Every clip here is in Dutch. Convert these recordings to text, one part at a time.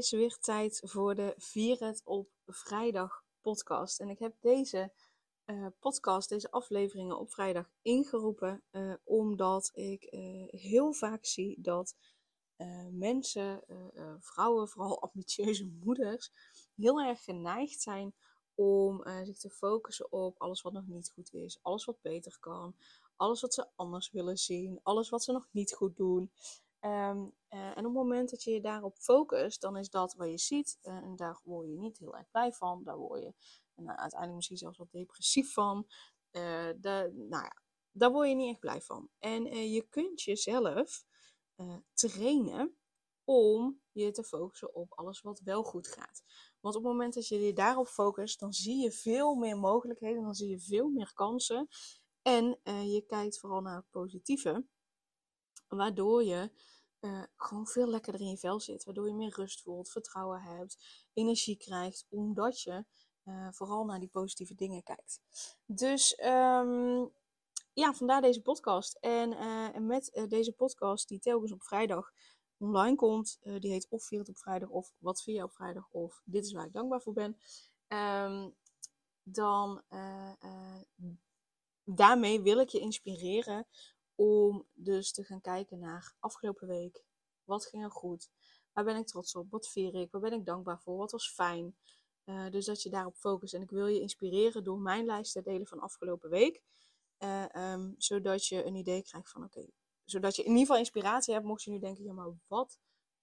Is weer tijd voor de Vier het op vrijdag podcast. En ik heb deze uh, podcast, deze afleveringen op vrijdag ingeroepen, uh, omdat ik uh, heel vaak zie dat mensen, vrouwen, vooral ambitieuze moeders, heel erg geneigd zijn om zich te focussen op alles wat nog niet goed is, alles wat beter kan, alles wat ze anders willen zien, alles wat ze nog niet goed doen. Um, uh, en op het moment dat je je daarop focust, dan is dat wat je ziet. Uh, en daar word je niet heel erg blij van. Daar word je nou, uiteindelijk misschien zelfs wat depressief van. Nou ja, daar word je niet echt blij van. En je kunt jezelf trainen om je te focussen op alles wat wel goed gaat. Want op het moment dat je je daarop focust, dan zie je veel meer mogelijkheden, dan zie je veel meer kansen. En je kijkt vooral naar het positieve. Waardoor je uh, gewoon veel lekkerder in je vel zit. Waardoor je meer rust voelt, vertrouwen hebt, energie krijgt. Omdat je uh, vooral naar die positieve dingen kijkt. Dus um, ja, vandaar deze podcast. En, en met deze podcast, die telkens op vrijdag online komt. die heet of Vier het op vrijdag of Wat vier je op vrijdag of Dit is waar ik dankbaar voor ben. Um, dan daarmee wil ik je inspireren om dus te gaan kijken naar afgelopen week. Wat ging er goed? Waar ben ik trots op? Wat vier ik? Waar ben ik dankbaar voor? Wat was fijn? Uh, dus dat je daarop focust. En ik wil je inspireren door mijn lijst te delen van afgelopen week. Uh, um, zodat je een idee krijgt van oké. Zodat je in ieder geval inspiratie hebt. Mocht je nu denken, ja maar wat,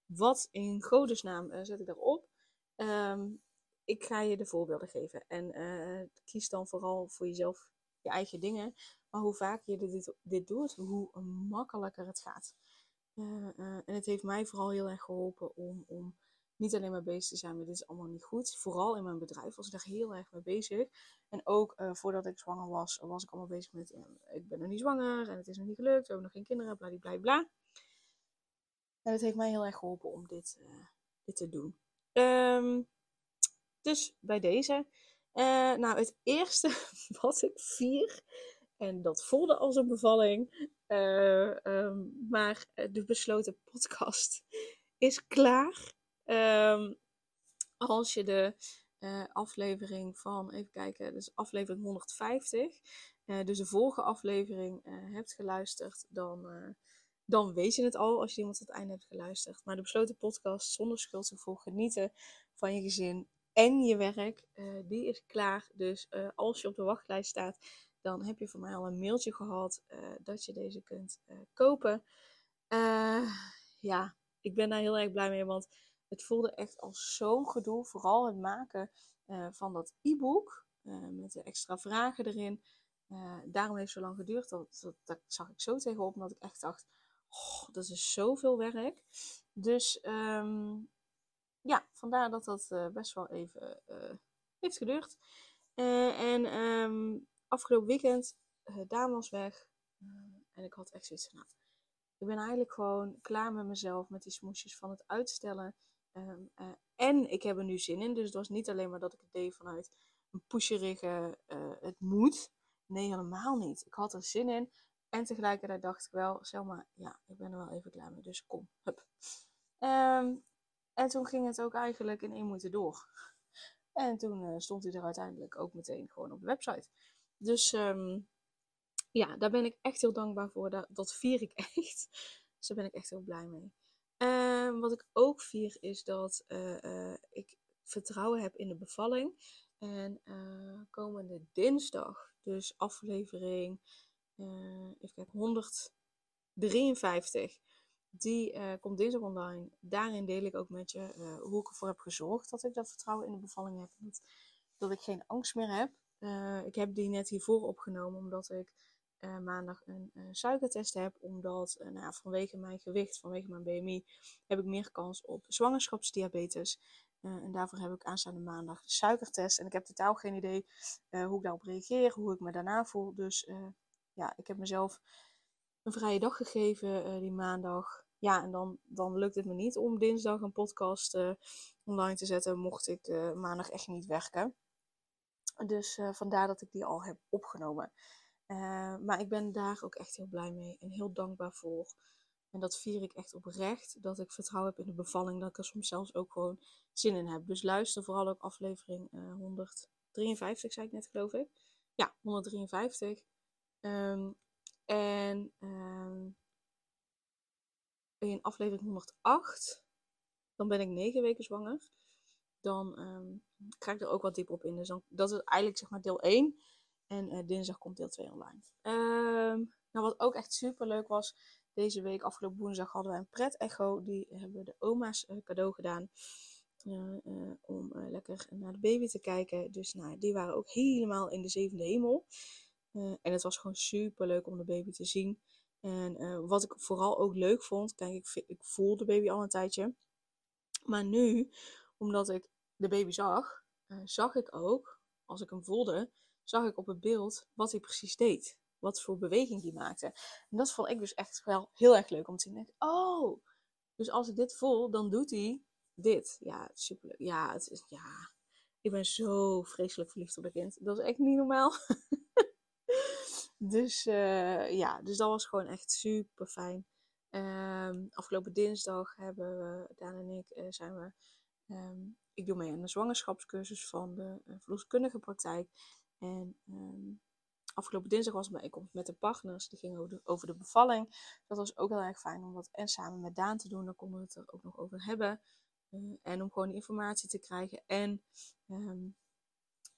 wat in godesnaam uh, zet ik daarop? Um, ik ga je de voorbeelden geven. En kies dan vooral voor jezelf je eigen dingen. Maar hoe vaker je dit, dit doet, hoe makkelijker het gaat. Uh, uh, en het heeft mij vooral heel erg geholpen om, om niet alleen maar bezig te zijn met dit is allemaal niet goed. Vooral in mijn bedrijf was ik daar heel erg mee bezig. En ook uh, voordat ik zwanger was, was ik allemaal bezig met ik ben nog niet zwanger en het is nog niet gelukt. We hebben nog geen kinderen, bla bla bla. En het heeft mij heel erg geholpen om dit, dit te doen. Um, dus bij deze. nou, het eerste wat ik vier en dat voelde als een bevalling. Uh, um, maar eh, de besloten podcast is klaar. Um, als je de uh, aflevering van, even kijken, dus aflevering 150, uh, dus de vorige aflevering hebt geluisterd, dan, dan weet je het al als je iemand het einde hebt geluisterd. Maar de besloten podcast zonder schuldgevoel genieten van je gezin en je werk, die is klaar. Dus als je op de wachtlijst staat, dan heb je van mij al een mailtje gehad uh, dat je deze kunt uh, kopen. Uh, ja, ik ben daar heel erg blij mee, want het voelde echt als zo'n gedoe. Vooral het maken van dat e-book met de extra vragen erin. daarom heeft het zo lang geduurd. Dat, dat, zag ik zo tegenop, omdat ik echt dacht, oh, dat is zoveel werk. Dus um, ja, vandaar dat dat best wel even heeft geduurd. en um, afgelopen weekend, uh, Daan was weg. Uh, en ik had echt zoiets van, nou, ik ben eigenlijk gewoon klaar met mezelf, met die smoesjes van het uitstellen. Um, uh, en ik heb er nu zin in. Dus het was niet alleen maar dat ik het deed vanuit een pusherige, het moet. Nee, helemaal niet. Ik had er zin in. En tegelijkertijd dacht ik wel, Selma, ja, ik ben er wel even klaar mee. Dus kom, hup. Um, en toen ging het ook eigenlijk in één moeten door. En toen stond hij er uiteindelijk ook meteen gewoon op de website. Dus um, ja, daar ben ik echt heel dankbaar voor. Dat, dat vier ik echt. Dus daar ben ik echt heel blij mee. Um, wat ik ook vier is dat uh, uh, ik vertrouwen heb in de bevalling. En uh, komende dinsdag, dus aflevering, kijken, 153. Die komt dinsdag online. Daarin deel ik ook met je hoe ik ervoor heb gezorgd dat ik dat vertrouwen in de bevalling heb. Dat ik geen angst meer heb. Uh, ik heb die net hiervoor opgenomen omdat ik uh, maandag een uh, suikertest heb. Omdat nou, vanwege mijn gewicht, vanwege mijn BMI, heb ik meer kans op zwangerschapsdiabetes. en daarvoor heb ik aanstaande maandag de suikertest. En ik heb totaal geen idee hoe ik daarop reageer, hoe ik me daarna voel. Dus ja, ik heb mezelf een vrije dag gegeven die maandag. Ja, en dan, dan lukt het me niet om dinsdag een podcast online te zetten, mocht ik maandag echt niet werken. Dus vandaar dat ik die al heb opgenomen. maar ik ben daar ook echt heel blij mee en heel dankbaar voor. En dat vier ik echt oprecht. Dat ik vertrouwen heb in de bevalling. Dat ik er soms zelfs ook gewoon zin in heb. Dus luister vooral ook aflevering uh, eh, 153, zei ik net geloof ik. Ja, 153. Um, en um, in aflevering 108, dan ben ik 9 weken zwanger. Dan um, ga ik er ook wat dieper op in. Dus dan, dat is eigenlijk zeg maar deel 1. En uh, dinsdag komt deel 2 online. nou, wat ook echt super leuk was, deze week, afgelopen woensdag, hadden we een pret-echo. Die hebben de oma's uh, cadeau gedaan. Uh, om lekker naar de baby te kijken. Dus nou, die waren ook helemaal in de zevende hemel. en het was gewoon super leuk om de baby te zien. En wat ik vooral ook leuk vond, kijk, ik, ik voel de baby al een tijdje. Maar nu, omdat ik de baby zag, zag ik ook, als ik hem voelde, zag ik op het beeld wat hij precies deed wat voor beweging die maakte. En dat vond ik dus echt wel heel erg leuk om te zien. oh, dus als ik dit voel, dan doet hij dit. Ja, superleuk. Ja, het is, ja, ik ben zo vreselijk verliefd op een kind. Dat is echt niet normaal. dus uh, ja, dus dat was gewoon echt super fijn. Um, afgelopen dinsdag hebben we, Daan en ik, uh, zijn we, um, ik doe mee aan de zwangerschapscursus van de uh, verloskundige praktijk. En um, afgelopen dinsdag was mijn bijeenkomst met de partners. Die ging over de, over de bevalling. Dat was ook heel erg fijn om dat en samen met Daan te doen. Dan konden we het er ook nog over hebben. Uh, en om gewoon informatie te krijgen. En um,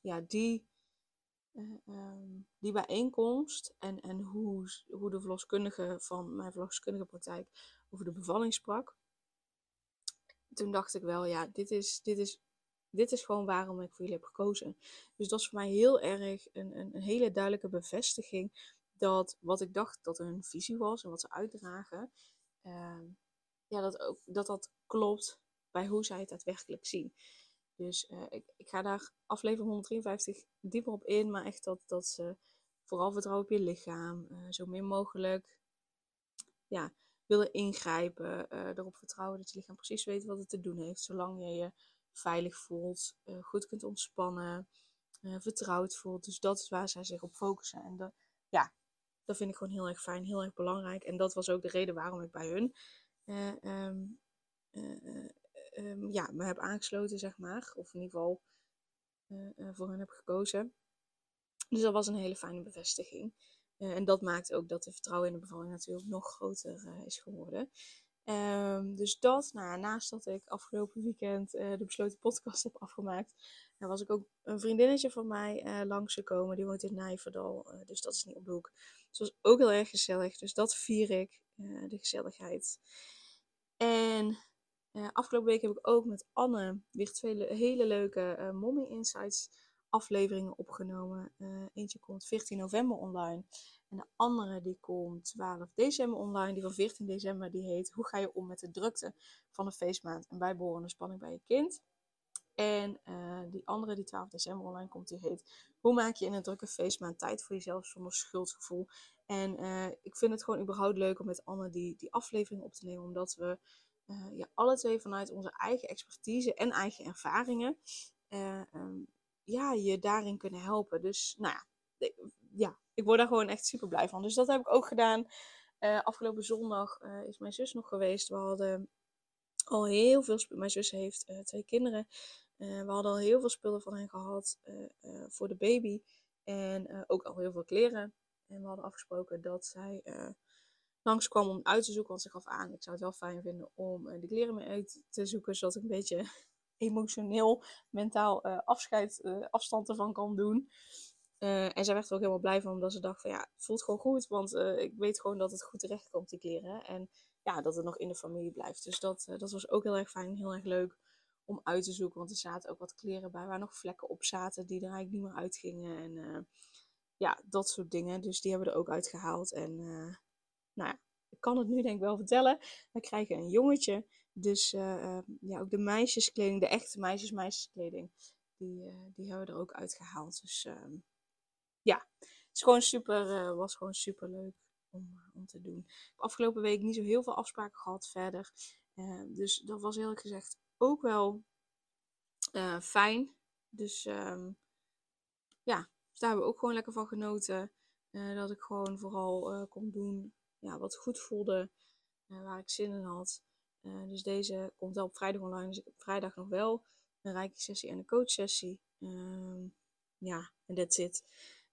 ja, die, um, die bijeenkomst en, en hoe, hoe de verloskundige van mijn verloskundige praktijk over de bevalling sprak. Toen dacht ik wel, ja, dit is, dit is dit is gewoon waarom ik voor jullie heb gekozen. Dus dat is voor mij heel erg een, een, een hele duidelijke bevestiging dat wat ik dacht dat hun visie was en wat ze uitdragen, uh, ja, dat, ook, dat dat klopt bij hoe zij het daadwerkelijk zien. Dus uh, ik, ik ga daar aflevering 153 dieper op in, maar echt dat, dat ze vooral vertrouwen op je lichaam, uh, zo min mogelijk ja, willen ingrijpen, uh, erop vertrouwen dat je lichaam precies weet wat het te doen heeft, zolang je je veilig voelt, uh, goed kunt ontspannen, uh, vertrouwd voelt. Dus dat is waar zij zich op focussen. En ja, dat vind ik gewoon heel erg fijn, heel erg belangrijk. En dat was ook de reden waarom ik bij hun um, um, ja, me heb aangesloten, zeg maar. Of in ieder geval voor hen heb gekozen. Dus dat was een hele fijne bevestiging. En dat maakt ook dat de vertrouwen in de bevalling natuurlijk nog groter is geworden. Um, dus dat, nou, naast dat ik afgelopen weekend uh, de besloten podcast heb afgemaakt, uh, was ik ook een vriendinnetje van mij uh, langsgekomen. Die woont in Nijverdal, dus dat is niet op de hoek. Dus was ook heel erg gezellig. Dus dat vier ik, de gezelligheid. En afgelopen week heb ik ook met Anne weer twee hele leuke Mommy Insights afleveringen opgenomen. eentje komt 14 november online. En de andere die komt 12 december online. Die van 14 december die heet Hoe ga je om met de drukte van een feestmaand en bijbehorende spanning bij je kind. En uh, die andere die 12 december online komt, die heet Hoe maak je in een drukke feestmaand tijd voor jezelf zonder schuldgevoel. En uh, ik vind het gewoon überhaupt leuk om met Anne die, die aflevering op te nemen. Omdat we ja, alle twee vanuit onze eigen expertise en eigen ervaringen um, ja, je daarin kunnen helpen. Dus nou ja, ja, ik word daar gewoon echt super blij van. Dus dat heb ik ook gedaan. Uh, afgelopen zondag uh, is mijn zus nog geweest. We hadden al heel veel spullen. Mijn zus heeft uh, twee kinderen. we hadden al heel veel spullen van hen gehad voor de baby. En ook al heel veel kleren. En we hadden afgesproken dat zij langskwam om uit te zoeken. Want ze gaf aan, ik zou het wel fijn vinden om de kleren mee uit te zoeken. Zodat ik een beetje emotioneel, mentaal afscheid, afstand ervan kan doen. Uh, en zij werd er ook helemaal blij van, omdat ze dacht van ja, het voelt gewoon goed. Want ik weet gewoon dat het goed terecht komt, die kleren. En ja, dat het nog in de familie blijft. Dus dat, dat was ook heel erg fijn, heel erg leuk om uit te zoeken. Want er zaten ook wat kleren bij waar nog vlekken op zaten die er eigenlijk niet meer uitgingen. En ja, dat soort dingen. Dus die hebben we er ook uitgehaald. En nou ja, ik kan het nu denk ik wel vertellen. We krijgen een jongetje. Dus uh, ja, ook de meisjeskleding, de echte meisjes meisjeskleding, die, uh, die hebben we er ook uitgehaald. Dus uh, ja, het is gewoon super, was gewoon super leuk om, om te doen. Afgelopen week niet zo heel veel afspraken gehad verder. dus dat was eerlijk gezegd ook wel fijn. Dus ehm, ja, dus daar hebben we ook gewoon lekker van genoten. dat ik gewoon vooral kon doen ja, wat goed voelde, waar ik zin in had. Uh, dus deze komt wel op vrijdag online. Dus ik heb vrijdag nog wel een rijke sessie en een coachsessie. Uh, ja, en that's it.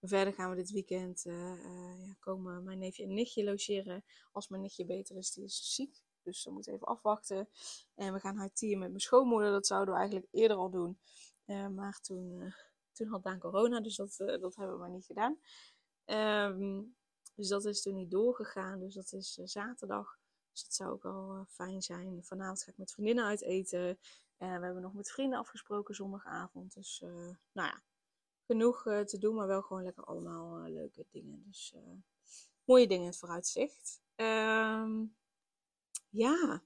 Verder gaan we dit weekend uh, uh, ja, komen mijn neefje en nichtje logeren. Als mijn nichtje beter is, die is ziek. Dus we moeten even afwachten. En we gaan huitieren met mijn schoonmoeder. Dat zouden we eigenlijk eerder al doen. maar toen, toen had Daan corona, dus dat, dat hebben we maar niet gedaan. Um, dus dat is toen niet doorgegaan. Dus dat is zaterdag. Dus dat zou ook wel uh, fijn zijn. Vanavond ga ik met vriendinnen uit eten. En we hebben nog met vrienden afgesproken zondagavond. Dus uh, nou ja, genoeg uh, te doen, maar wel gewoon lekker allemaal leuke dingen. Dus mooie dingen in het vooruitzicht. Um, ja,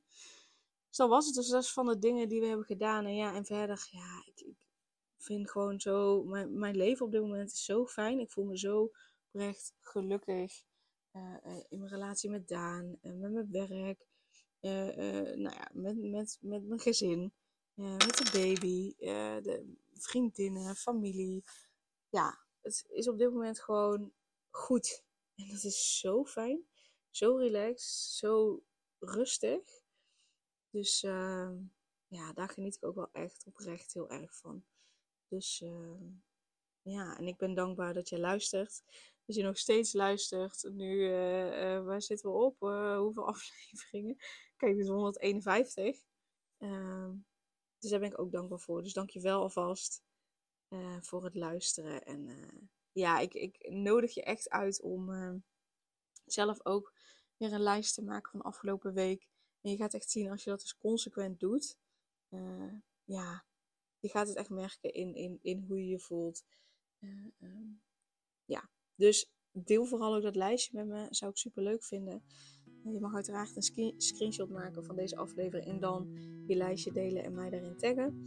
dat was het. Dus dat is van de dingen die we hebben gedaan. En ja, en verder, ja, ik, ik vind gewoon zo, mijn, mijn leven op dit moment is zo fijn. Ik voel me zo oprecht gelukkig. Uh, in mijn relatie met Daan, uh, met mijn werk, nou ja, met, met, met mijn gezin, met de baby, de vriendinnen, familie. Ja, het is op dit moment gewoon goed. En dat is zo fijn, zo relaxed, zo rustig. Dus ja, daar geniet ik ook wel echt oprecht heel erg van. Dus ja, en ik ben dankbaar dat je luistert als je nog steeds luistert. Nu, uh, waar zitten we op? Uh, hoeveel afleveringen? Kijk, dit is 151. Ehm, dus daar ben ik ook dankbaar voor. Dus dank je wel alvast voor het luisteren. En ja, ik, ik nodig je echt uit om ehm, zelf ook weer een lijst te maken van de afgelopen week. En je gaat echt zien als je dat dus consequent doet. ja, je gaat het echt merken in, in, in hoe je je voelt. Um, ja, dus deel vooral ook dat lijstje met me. Zou ik super leuk vinden. Je mag uiteraard een screenshot maken van deze aflevering en dan je lijstje delen en mij daarin taggen.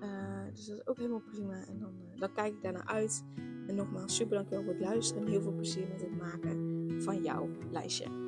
Uh, dus dat is ook helemaal prima. En dan, uh, dan kijk ik daarnaar uit. En nogmaals, super dankjewel voor het luisteren en heel veel plezier met het maken van jouw lijstje.